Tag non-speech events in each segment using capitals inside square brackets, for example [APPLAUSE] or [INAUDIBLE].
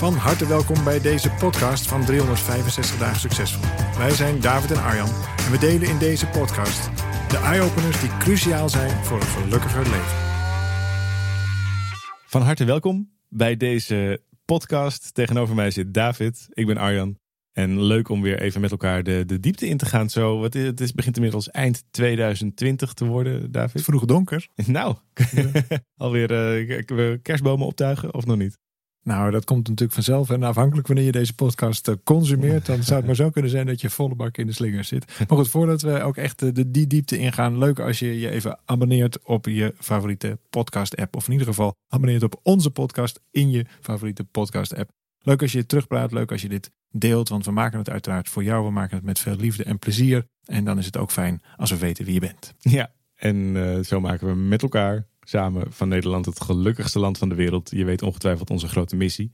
Van harte welkom bij deze podcast van 365 Dagen Succesvol. Wij zijn David en Arjan en we delen in deze podcast de eye-openers die cruciaal zijn voor een gelukkiger leven. Van harte welkom bij deze podcast. Tegenover mij zit David, ik ben Arjan. En leuk om weer even met elkaar de, de diepte in te gaan. Zo, wat is, het is, begint inmiddels eind 2020 te worden, David. Vroeg donker. [LAUGHS] Nou, [LAUGHS] alweer uh, kerstbomen optuigen of nog niet? Nou, dat komt natuurlijk vanzelf. En afhankelijk wanneer je deze podcast eh, consumeert, dan zou het maar zo kunnen zijn dat je volle bak in de slinger zit. Maar goed, voordat we ook echt eh, de, die diepte ingaan, leuk als je je even abonneert op je favoriete podcast app. Of in ieder geval abonneert op onze podcast in je favoriete podcast app. Leuk als je terugpraat, leuk als je dit deelt, want we maken het uiteraard voor jou. We maken het met veel liefde en plezier. En dan is het ook fijn als we weten wie je bent. Ja, en uh, zo maken we met elkaar samen van Nederland het gelukkigste land van de wereld. Je weet ongetwijfeld onze grote missie.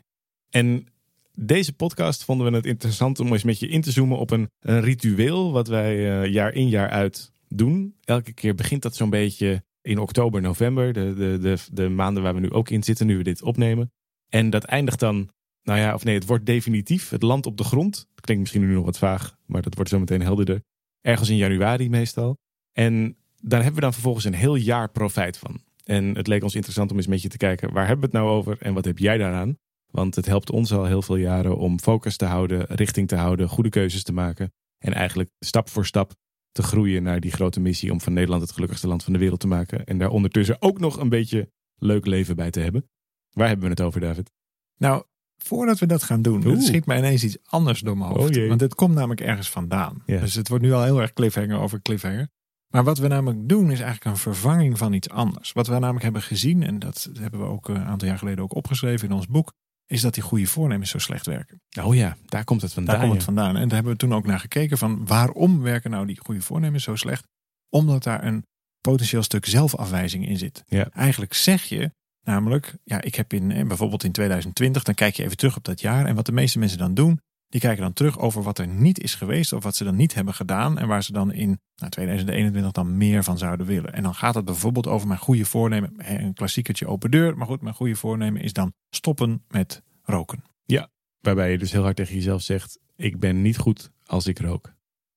En deze podcast vonden we het interessant om eens met je in te zoomen op een, ritueel wat wij uh, jaar in jaar uit doen. Elke keer begint dat zo'n beetje in oktober, november, de, de, de, de maanden waar we nu ook in zitten, nu we dit opnemen. En dat eindigt dan, nou ja, of nee, het wordt definitief het land op de grond. Klinkt misschien nu nog wat vaag, maar dat wordt zo meteen helderder. Ergens in januari meestal. En daar hebben we dan vervolgens een heel jaar profijt van. En het leek ons interessant om eens met je te kijken, waar hebben we het nou over en wat heb jij daaraan? Want het helpt ons al heel veel jaren om focus te houden, richting te houden, goede keuzes te maken. En eigenlijk stap voor stap te groeien naar die grote missie om van Nederland het gelukkigste land van de wereld te maken. En daar ondertussen ook nog een beetje leuk leven bij te hebben. Waar hebben we het over, David? Nou, voordat we dat gaan doen, schiet mij ineens iets anders door mijn hoofd. Oh want het komt namelijk ergens vandaan. Ja. Dus het wordt nu al heel erg cliffhanger over cliffhanger. Maar wat we namelijk doen is eigenlijk een vervanging van iets anders. Wat we namelijk hebben gezien, en dat hebben we ook een aantal jaar geleden ook opgeschreven in ons boek, is dat die goede voornemens zo slecht werken. Oh ja, daar komt het vandaan. Daar komt het vandaan. En daar hebben we toen ook naar gekeken van waarom werken nou die goede voornemens zo slecht? Omdat daar een potentieel stuk zelfafwijzing in zit. Ja. Eigenlijk zeg je namelijk, ja, ik heb in bijvoorbeeld in 2020, dan kijk je even terug op dat jaar. En wat de meeste mensen dan doen, die kijken dan terug over wat er niet is geweest of wat ze dan niet hebben gedaan en waar ze dan in nou, 2021 dan meer van zouden willen. En dan gaat het bijvoorbeeld over mijn goede voornemen, een klassiekertje open deur, maar goed, mijn goede voornemen is dan stoppen met roken. Ja, waarbij je dus heel hard tegen jezelf zegt, ik ben niet goed als ik rook.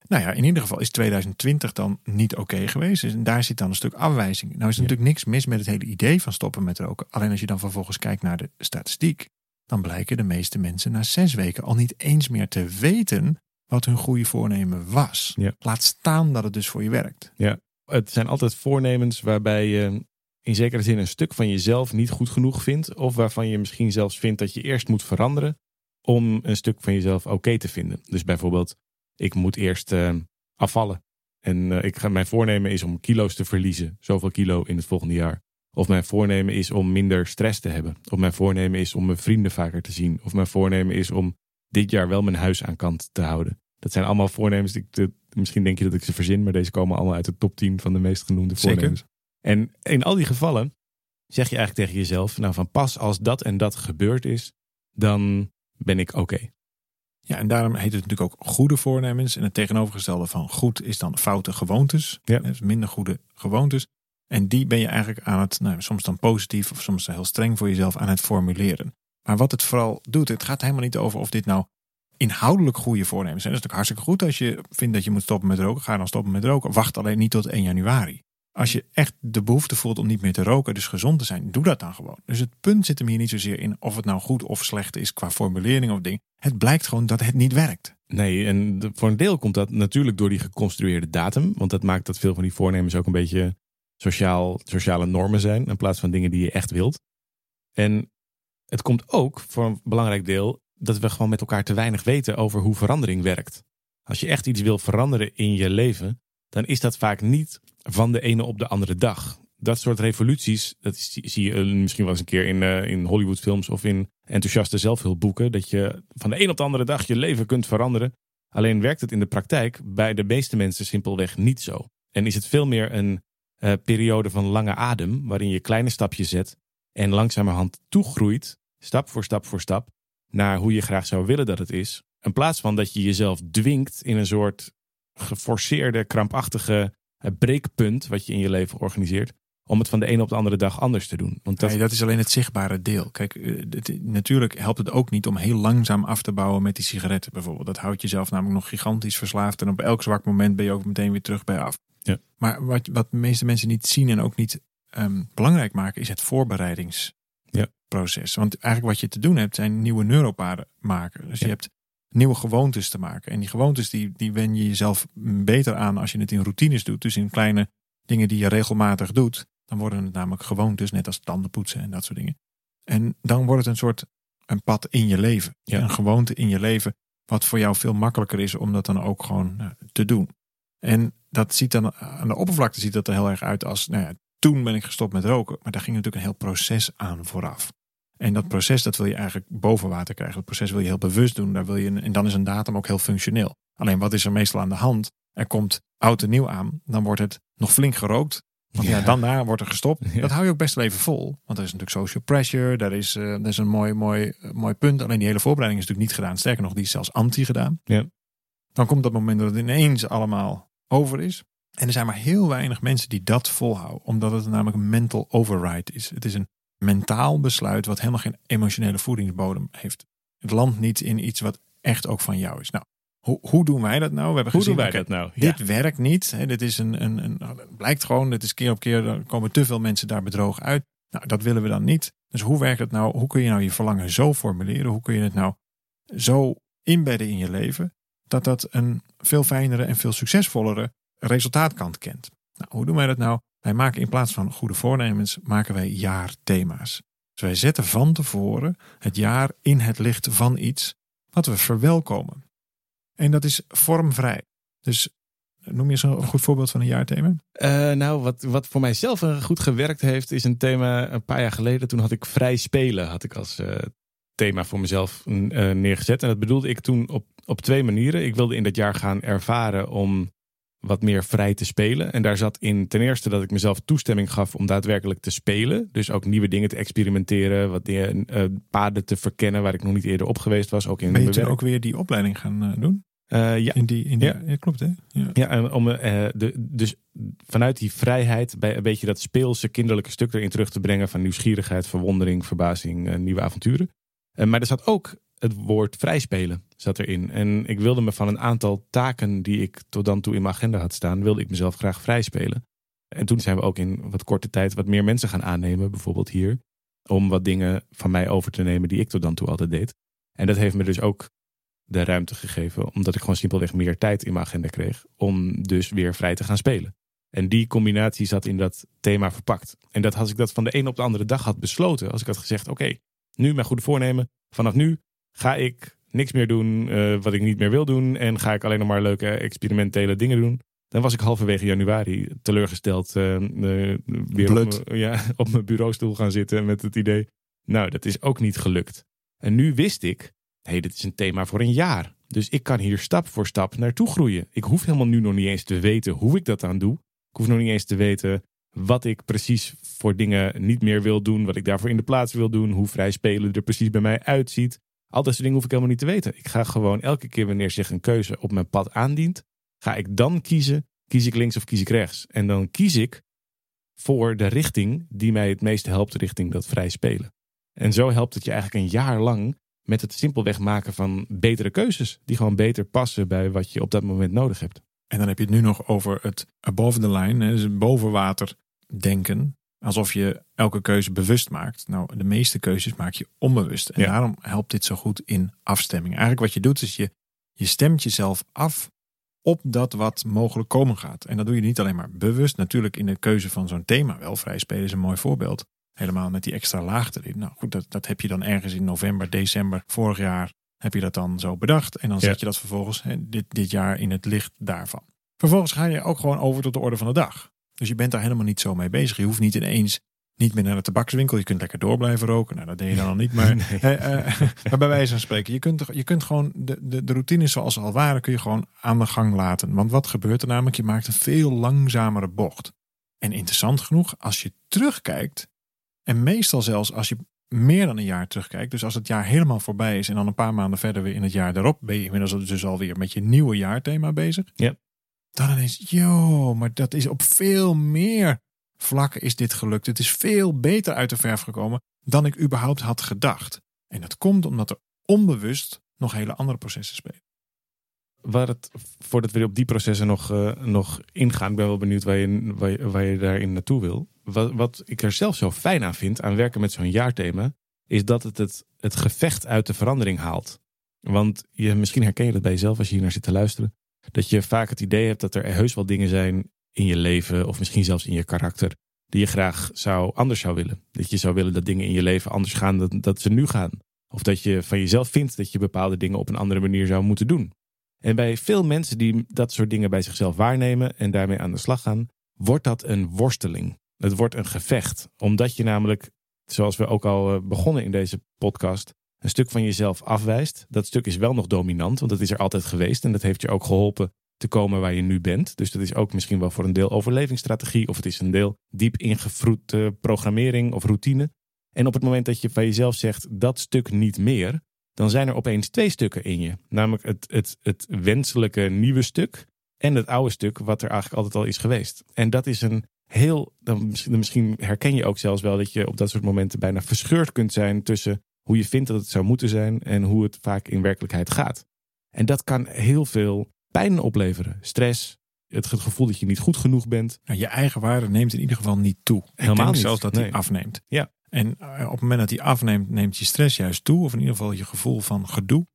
Nou ja, in ieder geval is 2020 dan niet oké geweest. En daar zit dan een stuk afwijzing. Nou is er natuurlijk niks mis met het hele idee van stoppen met roken. Alleen als je dan vervolgens kijkt naar de statistiek dan blijken de meeste mensen na zes weken al niet eens meer te weten wat hun goede voornemen was. Ja. Laat staan dat het dus voor je werkt. Ja, het zijn altijd voornemens waarbij je in zekere zin een stuk van jezelf niet goed genoeg vindt. Of waarvan je misschien zelfs vindt dat je eerst moet veranderen om een stuk van jezelf oké te vinden. Dus bijvoorbeeld, ik moet eerst uh, afvallen. En uh, ik ga, mijn voornemen is om kilo's te verliezen. Zoveel kilo in het volgende jaar. Of mijn voornemen is om minder stress te hebben. Of mijn voornemen is om mijn vrienden vaker te zien. Of mijn voornemen is om dit jaar wel mijn huis aan kant te houden. Dat zijn allemaal voornemens. Die misschien denk je dat ik ze verzin, maar deze komen allemaal uit de top 10 van de meest genoemde voornemens. En in al die gevallen zeg je eigenlijk tegen jezelf: Nou, van pas als dat en dat gebeurd is, dan ben ik oké. Ja, en daarom heet het natuurlijk ook goede voornemens. En het tegenovergestelde van goed is dan foute gewoontes. Ja. Dus minder goede gewoontes. En die ben je eigenlijk aan het, nou, soms dan positief of soms heel streng voor jezelf aan het formuleren. Maar wat het vooral doet, het gaat helemaal niet over of dit nou inhoudelijk goede voornemens zijn. Dat is natuurlijk hartstikke goed als je vindt dat je moet stoppen met roken. Ga dan stoppen met roken. Wacht alleen niet tot 1 januari. Als je echt de behoefte voelt om niet meer te roken, dus gezond te zijn, doe dat dan gewoon. Dus het punt zit hem hier niet zozeer in of het nou goed of slecht is qua formulering of ding. Het blijkt gewoon dat het niet werkt. Nee, en voor een deel komt dat natuurlijk door die geconstrueerde datum. Want dat maakt dat veel van die voornemens ook een beetje sociaal, sociale normen zijn in plaats van dingen die je echt wilt. En het komt ook voor een belangrijk deel dat we gewoon met elkaar te weinig weten over hoe verandering werkt. Als je echt iets wil veranderen in je leven, dan is dat vaak niet van de ene op de andere dag. dat soort revoluties, dat zie je misschien wel eens een keer in, uh, in Hollywoodfilms of in enthousiaste zelfhulpboeken. Dat je van de een op de andere dag je leven kunt veranderen. Alleen werkt het in de praktijk bij de meeste mensen simpelweg niet zo. En is het veel meer een uh, periode van lange adem, waarin je kleine stapjes zet en langzamerhand toegroeit, stap voor stap voor stap, naar hoe je graag zou willen dat het is. In plaats van dat je jezelf dwingt in een soort geforceerde, krampachtige eh, breekpunt wat je in je leven organiseert. Om het van de ene op de andere dag anders te doen. Want dat... dat is alleen het zichtbare deel. Kijk, eh, natuurlijk helpt het ook niet om heel langzaam af te bouwen met die sigaretten bijvoorbeeld. Dat houdt jezelf namelijk nog gigantisch verslaafd. En op elk zwak moment ben je ook meteen weer terug bij af. Ja. Maar wat, wat de meeste mensen niet zien en ook niet ehm, belangrijk maken, is het voorbereidingsproces. Ja. Want eigenlijk wat je te doen hebt, zijn nieuwe neuropaden maken. Dus je hebt nieuwe gewoontes te maken. En die gewoontes die, die wen je jezelf beter aan als je het in routines doet. Dus in kleine dingen die je regelmatig doet. Dan worden het namelijk gewoontes, net als tandenpoetsen en dat soort dingen. En dan wordt het een soort een pad in je leven. Ja. Een gewoonte in je leven. Wat voor jou veel makkelijker is om dat dan ook gewoon nou, te doen. En dat ziet dan aan de oppervlakte ziet dat er heel erg uit als, nou ja, toen ben ik gestopt met roken. Maar daar ging natuurlijk een heel proces aan vooraf. En dat proces dat wil je eigenlijk boven water krijgen. Dat proces wil je heel bewust doen. Daar wil je, en dan is een datum ook heel functioneel. Alleen wat is er meestal aan de hand? Er komt oud en nieuw aan. Dan wordt het nog flink gerookt. Want ja, daarna wordt er gestopt. Dat hou je ook best wel even vol. Want er is natuurlijk social pressure. Daar is, uh, dat is een mooi, mooi, mooi punt. Alleen die hele voorbereiding is natuurlijk niet gedaan. Sterker nog, die is zelfs anti gedaan. Ja. Dan komt dat moment dat het ineens allemaal over is. En er zijn maar heel weinig mensen die dat volhouden. Omdat het namelijk een mental override is. Het is een mentaal besluit wat helemaal geen emotionele voedingsbodem heeft. Het landt niet in iets wat echt ook van jou is. Nou, hoe, hoe doen wij dat nou? We hebben hoe gezien, doen wij dat nou? Dit werkt niet. Hè, dit is een, een, een, nou, blijkt gewoon, dit is keer op keer, er komen te veel mensen daar bedrogen uit. Nou, dat willen we dan niet. Dus hoe werkt het nou? Hoe kun je nou je verlangen zo formuleren? Hoe kun je het nou zo inbedden in je leven? Dat dat een veel fijnere en veel succesvollere resultaatkant kent. Nou, hoe doen wij dat nou? Wij maken in plaats van goede voornemens, maken wij jaarthema's. Dus wij zetten van tevoren het jaar in het licht van iets wat we verwelkomen. En dat is vormvrij. Dus noem je eens een goed voorbeeld van een jaarthema? Uh, nou, wat, wat voor mijzelf goed gewerkt heeft, is een thema een paar jaar geleden. Toen had ik vrij spelen, had ik als uh, thema voor mezelf uh, neergezet. En dat bedoelde ik toen op, op twee manieren. Ik wilde in dat jaar gaan ervaren om wat meer vrij te spelen. En daar zat in ten eerste dat ik mezelf toestemming gaf om daadwerkelijk te spelen. Dus ook nieuwe dingen te experimenteren, wat dingen, uh, paden te verkennen waar ik nog niet eerder op geweest was. Ook in ben je toen ook weer die opleiding gaan uh, doen? Uh, ja. In die, in die, ja. ja. klopt hè? Ja, ja en om, de, dus vanuit die vrijheid bij een beetje dat speelse kinderlijke stuk erin terug te brengen van nieuwsgierigheid, verwondering, verbazing, nieuwe avonturen. Maar er zat ook het woord vrijspelen zat erin. En ik wilde me van een aantal taken die ik tot dan toe in mijn agenda had staan, wilde ik mezelf graag vrijspelen. En toen zijn we ook in wat korte tijd wat meer mensen gaan aannemen, bijvoorbeeld hier, om wat dingen van mij over te nemen die ik tot dan toe altijd deed. En dat heeft me dus ook de ruimte gegeven, omdat ik gewoon simpelweg meer tijd in mijn agenda kreeg, om dus weer vrij te gaan spelen. En die combinatie zat in dat thema verpakt. En dat als ik dat van de een op de andere dag had besloten, als ik had gezegd: oké, nu mijn goede voornemen, vanaf nu ga ik niks meer doen uh, wat ik niet meer wil doen. En ga ik alleen nog maar leuke experimentele dingen doen. Dan was ik halverwege januari teleurgesteld uh, uh, weer op, ja, [LAUGHS] op mijn bureaustoel gaan zitten met het idee. Nou, dat is ook niet gelukt. En nu wist ik, hé, hey, dit is een thema voor een jaar. Dus ik kan hier stap voor stap naartoe groeien. Ik hoef helemaal nu nog niet eens te weten hoe ik dat aan doe. Ik hoef nog niet eens te weten wat ik precies voor dingen niet meer wil doen. Wat ik daarvoor in de plaats wil doen. Hoe vrij spelen er precies bij mij uitziet. Al dat soort dingen hoef ik helemaal niet te weten. Ik ga gewoon elke keer wanneer zich een keuze op mijn pad aandient, ga ik dan kiezen, kies ik links of kies ik rechts. En dan kies ik voor de richting die mij het meest helpt richting dat vrij spelen. En zo helpt het je eigenlijk een jaar lang met het simpelweg maken van betere keuzes. Die gewoon beter passen bij wat je op dat moment nodig hebt. En dan heb je het nu nog over het above the line, dus boven water denken. Alsof je elke keuze bewust maakt. Nou, de meeste keuzes maak je onbewust. En daarom helpt dit zo goed in afstemming. Eigenlijk wat je doet is je, je stemt jezelf af op dat wat mogelijk komen gaat. En dat doe je niet alleen maar bewust. Natuurlijk in de keuze van zo'n thema wel. Vrij spelen is een mooi voorbeeld. Helemaal met die extra laag erin. Nou goed, dat, dat heb je dan ergens in november, december vorig jaar. Heb je dat dan zo bedacht. En dan zet je dat vervolgens dit, dit jaar in het licht daarvan. Vervolgens ga je ook gewoon over tot de orde van de dag. Dus je bent daar helemaal niet zo mee bezig. Je hoeft niet ineens niet meer naar de tabakswinkel. Je kunt lekker door blijven roken. Nou, dat deed je dan al niet. Maar, [LAUGHS] Nee. eh, eh, [LAUGHS] maar bij wijze van spreken, je kunt, je kunt gewoon de, de, de routines zoals ze al waren, kun je gewoon aan de gang laten. Want wat gebeurt er namelijk? Je maakt een veel langzamere bocht. En interessant genoeg, als je terugkijkt, en meestal zelfs als je meer dan een jaar terugkijkt, dus als het jaar helemaal voorbij is en dan een paar maanden verder weer in het jaar daarop, ben je inmiddels dus alweer met je nieuwe jaarthema bezig. Ja. Dan ineens, yo, maar dat is op veel meer vlakken is dit gelukt. Het is veel beter uit de verf gekomen dan ik überhaupt had gedacht. En dat komt omdat er onbewust nog hele andere processen spelen. Waar het, voordat we op die processen nog, eh, nog ingaan, ik ben wel benieuwd waar je, waar je, waar je daarin naartoe wil. Wat, wat ik er zelf zo fijn aan vind aan werken met zo'n jaarthema, is dat het, het het gevecht uit de verandering haalt. Want je, misschien herken je dat bij jezelf als je hier naar zit te luisteren. Dat je vaak het idee hebt dat er heus wel dingen zijn in je leven, of misschien zelfs in je karakter, die je graag zou, anders zou willen. Dat je zou willen dat dingen in je leven anders gaan dan dat ze nu gaan. Of dat je van jezelf vindt dat je bepaalde dingen op een andere manier zou moeten doen. En bij veel mensen die dat soort dingen bij zichzelf waarnemen en daarmee aan de slag gaan, wordt dat een worsteling. Het wordt een gevecht. Omdat je namelijk, zoals we ook al eh, begonnen in deze podcast, een stuk van jezelf afwijst. Dat stuk is wel nog dominant, want dat is er altijd geweest. En dat heeft je ook geholpen te komen waar je nu bent. Dus dat is ook misschien wel voor een deel overlevingsstrategie. Of het is een deel diep ingevroede programmering of routine. En op het moment dat je van jezelf zegt dat stuk niet meer, dan zijn er opeens twee stukken in je. Namelijk het, het, het wenselijke nieuwe stuk en het oude stuk wat er eigenlijk altijd al is geweest. En dat is een heel, dan misschien, misschien herken je ook zelfs wel dat je op dat soort momenten bijna verscheurd kunt zijn tussen hoe je vindt dat het zou moeten zijn en hoe het vaak in werkelijkheid gaat. En dat kan heel veel pijn opleveren. Stress, het gevoel dat je niet goed genoeg bent. Nou, je eigen waarde neemt in ieder geval niet toe. Ik Helemaal denk niet, zelfs dat nee. die afneemt. Ja. En eh, op het moment dat die afneemt, neemt je stress juist toe. Of in ieder geval je gevoel van gedoe.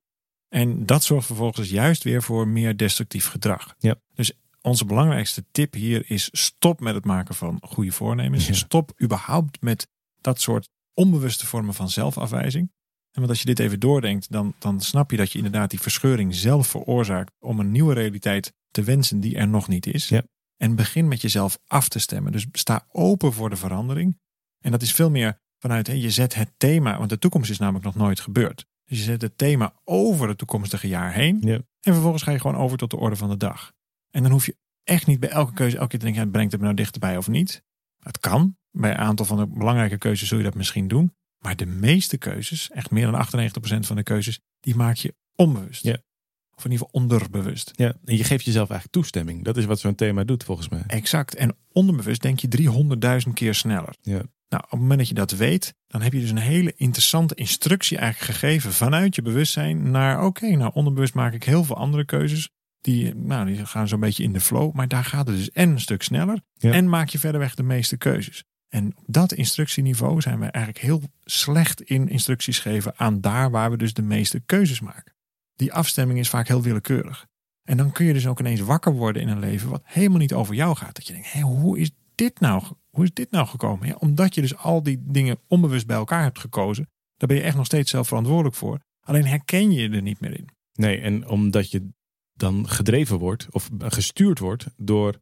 En dat zorgt vervolgens juist weer voor meer destructief gedrag. Ja. Dus onze belangrijkste tip hier is stop met het maken van goede voornemens. Ja. Stop überhaupt met dat soort onbewuste vormen van zelfafwijzing. En want als je dit even doordenkt, dan, dan snap je dat je inderdaad die verscheuring zelf veroorzaakt om een nieuwe realiteit te wensen die er nog niet is. Ja. En begin met jezelf af te stemmen. Dus sta open voor de verandering. En dat is veel meer vanuit, hè, je zet het thema, want de toekomst is namelijk nog nooit gebeurd. Dus je zet het thema over het toekomstige jaar heen. Ja. En vervolgens ga je gewoon over tot de orde van de dag. En dan hoef je echt niet bij elke keuze elke keer te denken, ja, brengt het me nou dichterbij of niet? Het kan. Bij een aantal van de belangrijke keuzes zul je dat misschien doen. Maar de meeste keuzes, echt meer dan 98% van de keuzes, die maak je onbewust. Ja. Of in ieder geval onderbewust. Ja, en je geeft jezelf eigenlijk toestemming. Dat is wat zo'n thema doet volgens mij. Exact. En onderbewust denk je 300.000 keer sneller. Ja. Nou, op het moment dat je dat weet, dan heb je dus een hele interessante instructie eigenlijk gegeven vanuit je bewustzijn naar, oké, nou onderbewust maak ik heel veel andere keuzes. Die, nou, die gaan zo'n beetje in de flow, maar daar gaat het dus en een stuk sneller Ja. en maak je verderweg de meeste keuzes. En op dat instructieniveau zijn we eigenlijk heel slecht in instructies geven aan daar waar we dus de meeste keuzes maken. Die afstemming is vaak heel willekeurig. En dan kun je dus ook ineens wakker worden in een leven wat helemaal niet over jou gaat. Dat je denkt, hé, hoe is dit nou, hoe is dit nou gekomen? Ja, omdat je dus al die dingen onbewust bij elkaar hebt gekozen, daar ben je echt nog steeds zelf verantwoordelijk voor. Alleen herken je je er niet meer in. Nee, en omdat je dan gedreven wordt of gestuurd wordt door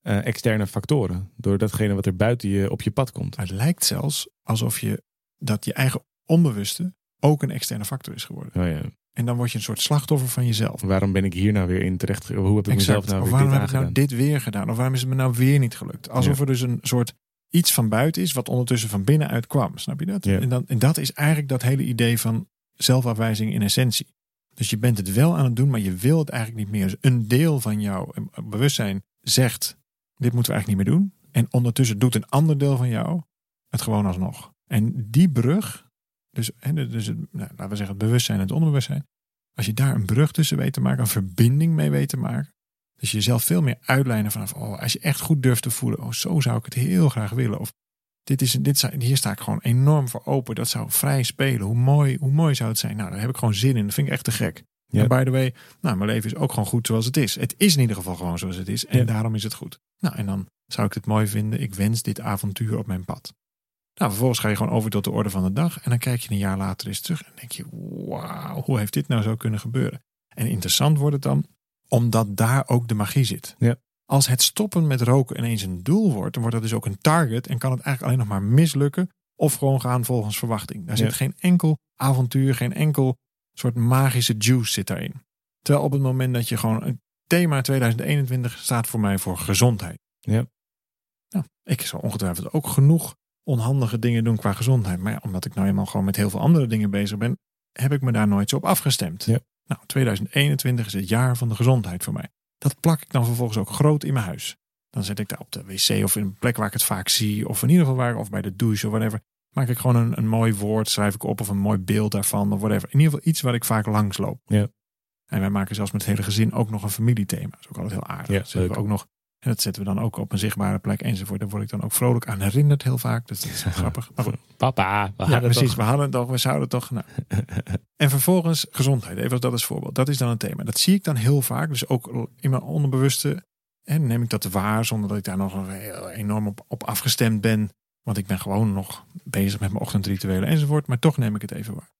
eh, externe factoren. Door datgene wat er buiten je op je pad komt. Maar het lijkt zelfs alsof je dat je eigen onbewuste ook een externe factor is geworden. Oh ja. En dan word je een soort slachtoffer van jezelf. Waarom ben ik hier nou weer in terecht? Hoe heb ik mezelf nou of weer waarom dit heb ik nou dit weer gedaan? Of waarom is het me nou weer niet gelukt? Alsof Ja. er dus een soort iets van buiten is wat ondertussen van binnenuit kwam. Snap je dat? Ja. En, dan, en dat is eigenlijk dat hele idee van zelfafwijzing in essentie. Dus je bent het wel aan het doen, maar je wil het eigenlijk niet meer. Dus een deel van jouw eh, bewustzijn zegt, dit moeten we eigenlijk niet meer doen. En ondertussen doet een ander deel van jou het gewoon alsnog. En die brug, dus, dus nou, laten we zeggen het bewustzijn en het onderbewustzijn. Als je daar een brug tussen weet te maken, een verbinding mee weet te maken. Dus jezelf veel meer uitlijnen vanaf, oh, als je echt goed durft te voelen, oh, zo zou ik het heel graag willen. Of dit is, dit, hier sta ik gewoon enorm voor open. Dat zou vrij spelen. Hoe mooi, hoe mooi zou het zijn? Nou, daar heb ik gewoon zin in. Dat vind ik echt te gek. Ja. En by the way, nou, mijn leven is ook gewoon goed zoals het is. Het is in ieder geval gewoon zoals het is. En Ja. daarom is het goed. Nou, en dan zou ik het mooi vinden. Ik wens dit avontuur op mijn pad. Nou, vervolgens ga je gewoon over tot de orde van de dag. En dan kijk je een jaar later eens terug. En denk je, wauw, hoe heeft dit nou zo kunnen gebeuren? En interessant wordt het dan, omdat daar ook de magie zit. Ja. Als het stoppen met roken ineens een doel wordt, dan wordt dat dus ook een target en kan het eigenlijk alleen nog maar mislukken of gewoon gaan volgens verwachting. Daar Ja. zit geen enkel avontuur, geen enkel soort magische juice zit daarin. Terwijl op het moment dat je gewoon het thema 2021 staat voor mij voor gezondheid. Ja. Nou, ik zal ongetwijfeld ook genoeg onhandige dingen doen qua gezondheid. Maar ja, omdat ik nou eenmaal gewoon met heel veel andere dingen bezig ben, heb ik me daar nooit zo op afgestemd. Ja. Nou, 2021 is het jaar van de gezondheid voor mij. Dat plak ik dan vervolgens ook groot in mijn huis. Dan zet ik daar op de wc of in een plek waar ik het vaak zie. Of in ieder geval waar, of bij de douche of whatever. Maak ik gewoon een, een mooi woord, schrijf ik op of een mooi beeld daarvan of whatever. In ieder geval iets waar ik vaak langs loop. Ja. En wij maken zelfs met het hele gezin ook nog een familiethema. Dat is ook altijd heel aardig. Ja, zetten we leuk. ook nog, en dat zetten we dan ook op een zichtbare plek enzovoort. Daar word ik dan ook vrolijk aan herinnerd heel vaak. Dus dat is [LAUGHS] grappig. Maar goed, Papa, we ja, precies. toch- We hadden het toch, we zouden toch. Nou. [LAUGHS] en vervolgens gezondheid, even als dat als voorbeeld. Dat is dan een thema. Dat zie ik dan heel vaak. Dus ook in mijn onderbewuste. En neem ik dat waar zonder dat ik daar nog enorm op, op afgestemd ben. Want ik ben gewoon nog bezig met mijn ochtendrituelen enzovoort. Maar toch neem ik het even waar.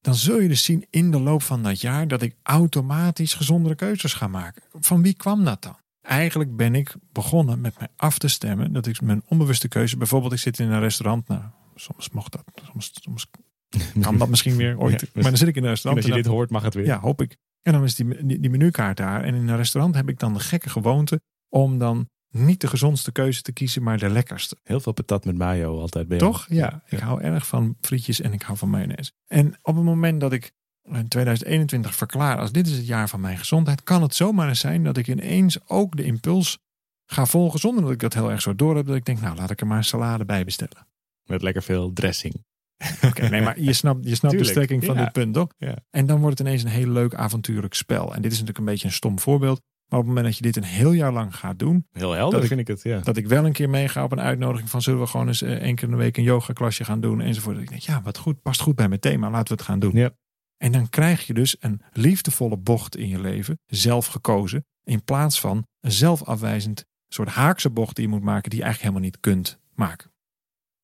Dan zul je dus zien in de loop van dat jaar dat ik automatisch gezondere keuzes ga maken. Van wie kwam dat dan? Eigenlijk ben ik begonnen met mij af te stemmen. Dat ik mijn onbewuste keuze, bijvoorbeeld ik zit in een restaurant. Nou, soms mocht dat, soms, soms [LAUGHS] kan dat misschien weer ooit. Ja, maar dan zit ik in een En restaurant. als je en dit hoort, mag het weer. ja, hoop ik. En dan is die, die, die menukaart daar. En in een restaurant heb ik dan de gekke gewoonte om dan niet de gezondste keuze te kiezen, maar de lekkerste. Heel veel patat met mayo altijd bij. Toch? Ja, ik hou erg van frietjes en ik hou van mayonaise. En op het moment dat ik in 2021 verklaar als dit is het jaar van mijn gezondheid, kan het zomaar eens zijn dat ik ineens ook de impuls ga volgen zonder dat ik dat heel erg zo door heb. Dat ik denk, nou laat ik er maar een salade bij bestellen. Met lekker veel dressing. [LAUGHS] Oké, nee, maar je snapt, je snapt de strekking van ja. dit punt, toch? Ja. En dan wordt het ineens een heel leuk avontuurlijk spel. En dit is natuurlijk een beetje een stom voorbeeld. Maar op het moment dat je dit een heel jaar lang gaat doen. Heel helder Dat ik- vind ik het, ja. Dat ik wel een keer meega op een uitnodiging van zullen we gewoon eens eh, één keer in de week een yoga klasje gaan doen enzovoort. Dat ik denk, ja, wat goed, past goed bij mijn thema, laten we het gaan doen. Ja. En dan krijg je dus een liefdevolle bocht in je leven, zelf gekozen, in plaats van een zelfafwijzend soort haakse bocht die je moet maken die je eigenlijk helemaal niet kunt maken.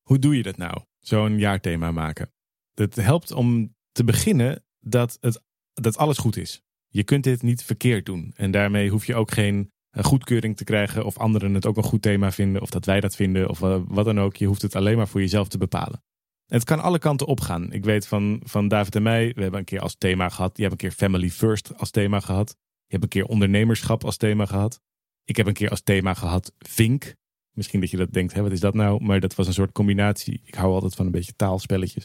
Hoe doe je dat nou? Zo'n jaarthema maken. Het helpt om te beginnen dat, het, dat alles goed is. Je kunt dit niet verkeerd doen. En daarmee hoef je ook geen eh, goedkeuring te krijgen of anderen het ook een goed thema vinden of dat wij dat vinden of eh, wat dan ook. Je hoeft het alleen maar voor jezelf te bepalen. Het kan alle kanten opgaan. Ik weet van, van David en mij, we hebben een keer als thema gehad. Je hebt een keer family first als thema gehad. Je hebt een keer ondernemerschap als thema gehad. Ik heb een keer als thema gehad vink. Misschien dat je dat denkt, hè, wat is dat nou? Maar dat was een soort combinatie. Ik hou altijd van een beetje taalspelletjes.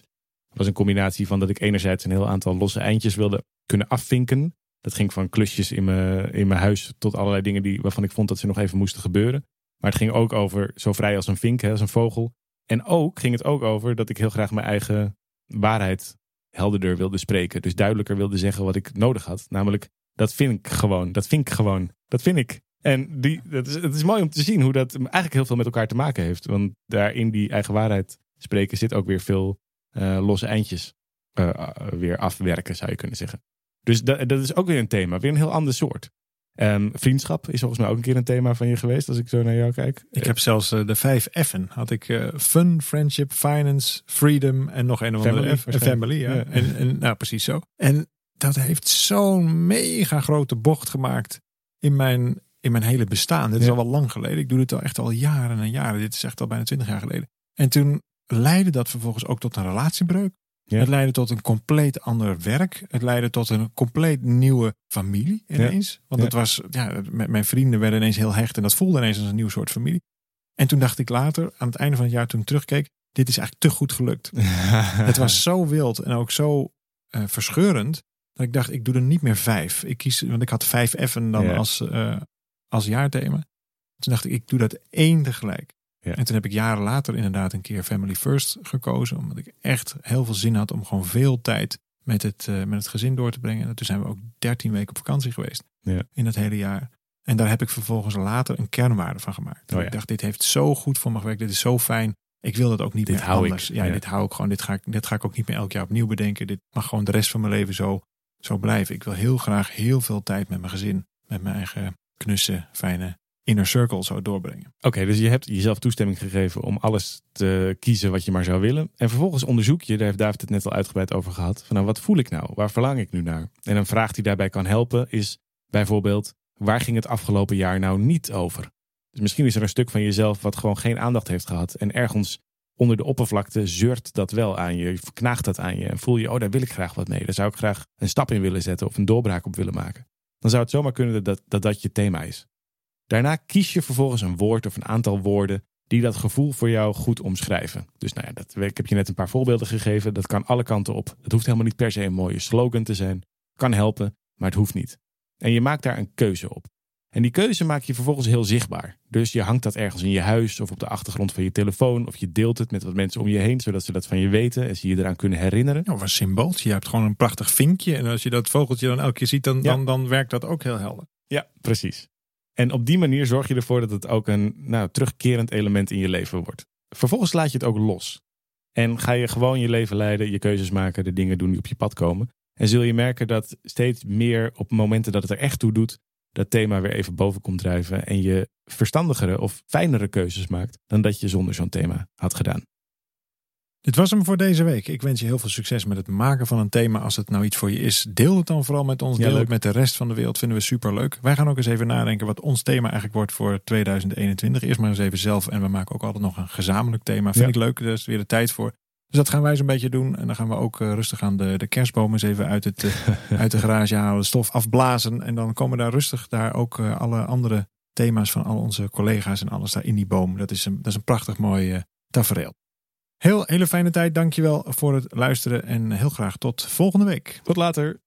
Het was een combinatie van dat ik enerzijds een heel aantal losse eindjes wilde kunnen afvinken. Dat ging van klusjes in mijn, in mijn huis tot allerlei dingen die, waarvan ik vond dat ze nog even moesten gebeuren. Maar het ging ook over zo vrij als een vink, hè, als een vogel. En ook ging het ook over dat ik heel graag mijn eigen waarheid helderder wilde spreken. Dus duidelijker wilde zeggen wat ik nodig had. Namelijk, dat vind ik gewoon. Dat vind ik gewoon. Dat vind ik. En die, dat is, het is mooi om te zien hoe dat eigenlijk heel veel met elkaar te maken heeft. Want daar in die eigen waarheid spreken zit ook weer veel eh, losse eindjes eh, eh, weer afwerken, zou je kunnen zeggen. Dus dat, dat is ook weer een thema, weer een heel ander soort. Ehm, vriendschap is volgens mij ook een keer een thema van je geweest, als ik zo naar jou kijk. Ik heb zelfs eh, de vijf F'en. Had ik eh, fun, friendship, finance, freedom en nog een of andere Family F. Family, ja. Ja. En, en, nou, precies zo. En dat heeft zo'n mega grote bocht gemaakt in mijn, in mijn hele bestaan. Dit is Ja. al wel lang geleden. Ik doe dit al echt al jaren en jaren. Dit is echt al bijna twintig jaar geleden. En toen leidde dat vervolgens ook tot een relatiebreuk. Ja. Het leidde tot een compleet ander werk. Het leidde tot een compleet nieuwe familie ineens. Want het was, ja, met mijn vrienden werden ineens heel hecht. En dat voelde ineens als een nieuw soort familie. En toen dacht ik later, aan het einde van het jaar toen ik terugkeek. Dit is eigenlijk te goed gelukt. [LAUGHS] Het was zo wild en ook zo eh, verscheurend. Dat ik dacht, ik doe er niet meer vijf. Ik kies, want ik had vijf F'en dan Ja. als, eh, als jaarthema. Toen dacht ik, ik doe dat één tegelijk. Ja. En toen heb ik jaren later inderdaad een keer Family First gekozen. Omdat ik echt heel veel zin had om gewoon veel tijd met het, eh, met het gezin door te brengen. En toen zijn we ook 13 weken op vakantie geweest. Ja. In dat hele jaar. En daar heb ik vervolgens later een kernwaarde van gemaakt. Oh ja. Ik dacht, dit heeft zo goed voor me gewerkt. Dit is zo fijn. Ik wil dat ook niet Dit meer hou ik. anders. Ja, Ja. dit hou ik gewoon. Dit ga ik, dit ga ik ook niet meer elk jaar opnieuw bedenken. Dit mag gewoon de rest van mijn leven zo, zo blijven. Ik wil heel graag heel veel tijd met mijn gezin. Met mijn eigen knusse, fijne inner circle zo doorbrengen. Oké, dus je hebt jezelf toestemming gegeven om alles te kiezen wat je maar zou willen. En vervolgens onderzoek je, daar heeft David het net al uitgebreid over gehad, van nou wat voel ik nou? Waar verlang ik nu naar? En een vraag die daarbij kan helpen is bijvoorbeeld, waar ging het afgelopen jaar nou niet over? Dus misschien is er een stuk van jezelf wat gewoon geen aandacht heeft gehad. En ergens onder de oppervlakte zeurt dat wel aan je, knaagt dat aan je. En voel je, oh daar wil ik graag wat mee. Daar zou ik graag een stap in willen zetten of een doorbraak op willen maken. Dan zou het zomaar kunnen dat dat, dat je thema is. Daarna kies je vervolgens een woord of een aantal woorden die dat gevoel voor jou goed omschrijven. Dus nou ja, dat, ik heb je net een paar voorbeelden gegeven. Dat kan alle kanten op. Het hoeft helemaal niet per se een mooie slogan te zijn. Kan helpen, maar het hoeft niet. En je maakt daar een keuze op. En die keuze maak je vervolgens heel zichtbaar. Dus je hangt dat ergens in je huis of op de achtergrond van je telefoon. Of je deelt het met wat mensen om je heen, zodat ze dat van je weten en ze je eraan kunnen herinneren. Of een symbooltje. Je hebt gewoon een prachtig vinkje. En als je dat vogeltje dan elke keer ziet, dan, dan, dan werkt dat ook heel helder. Ja, precies. En op die manier zorg je ervoor dat het ook een nou, terugkerend element in je leven wordt. Vervolgens laat je het ook los. En ga je gewoon je leven leiden, je keuzes maken, de dingen doen die op je pad komen. En zul je merken dat steeds meer op momenten dat het er echt toe doet, dat thema weer even boven komt drijven en je verstandigere of fijnere keuzes maakt dan dat je zonder zo'n thema had gedaan. Dit was hem voor deze week. Ik wens je heel veel succes met het maken van een thema. Als het nou iets voor je is, deel het dan vooral met ons. Deel het met de rest van de wereld. Vinden we super leuk. Wij gaan ook eens even nadenken wat ons thema eigenlijk wordt voor 2021. Eerst maar eens even zelf. En we maken ook altijd nog een gezamenlijk thema. Vind ik leuk. Daar is weer de tijd voor. Dus dat gaan wij zo'n beetje doen. En dan gaan we ook uh, rustig aan de, de kerstboom eens even uit, het, uh, [LAUGHS] uit de garage halen. Stof afblazen. En dan komen daar rustig daar ook uh, alle andere thema's van al onze collega's en alles daar in die boom. Dat is een, dat is een prachtig mooi tafereel. Heel hele fijne tijd. Dankjewel voor het luisteren. En heel graag tot volgende week. Tot later.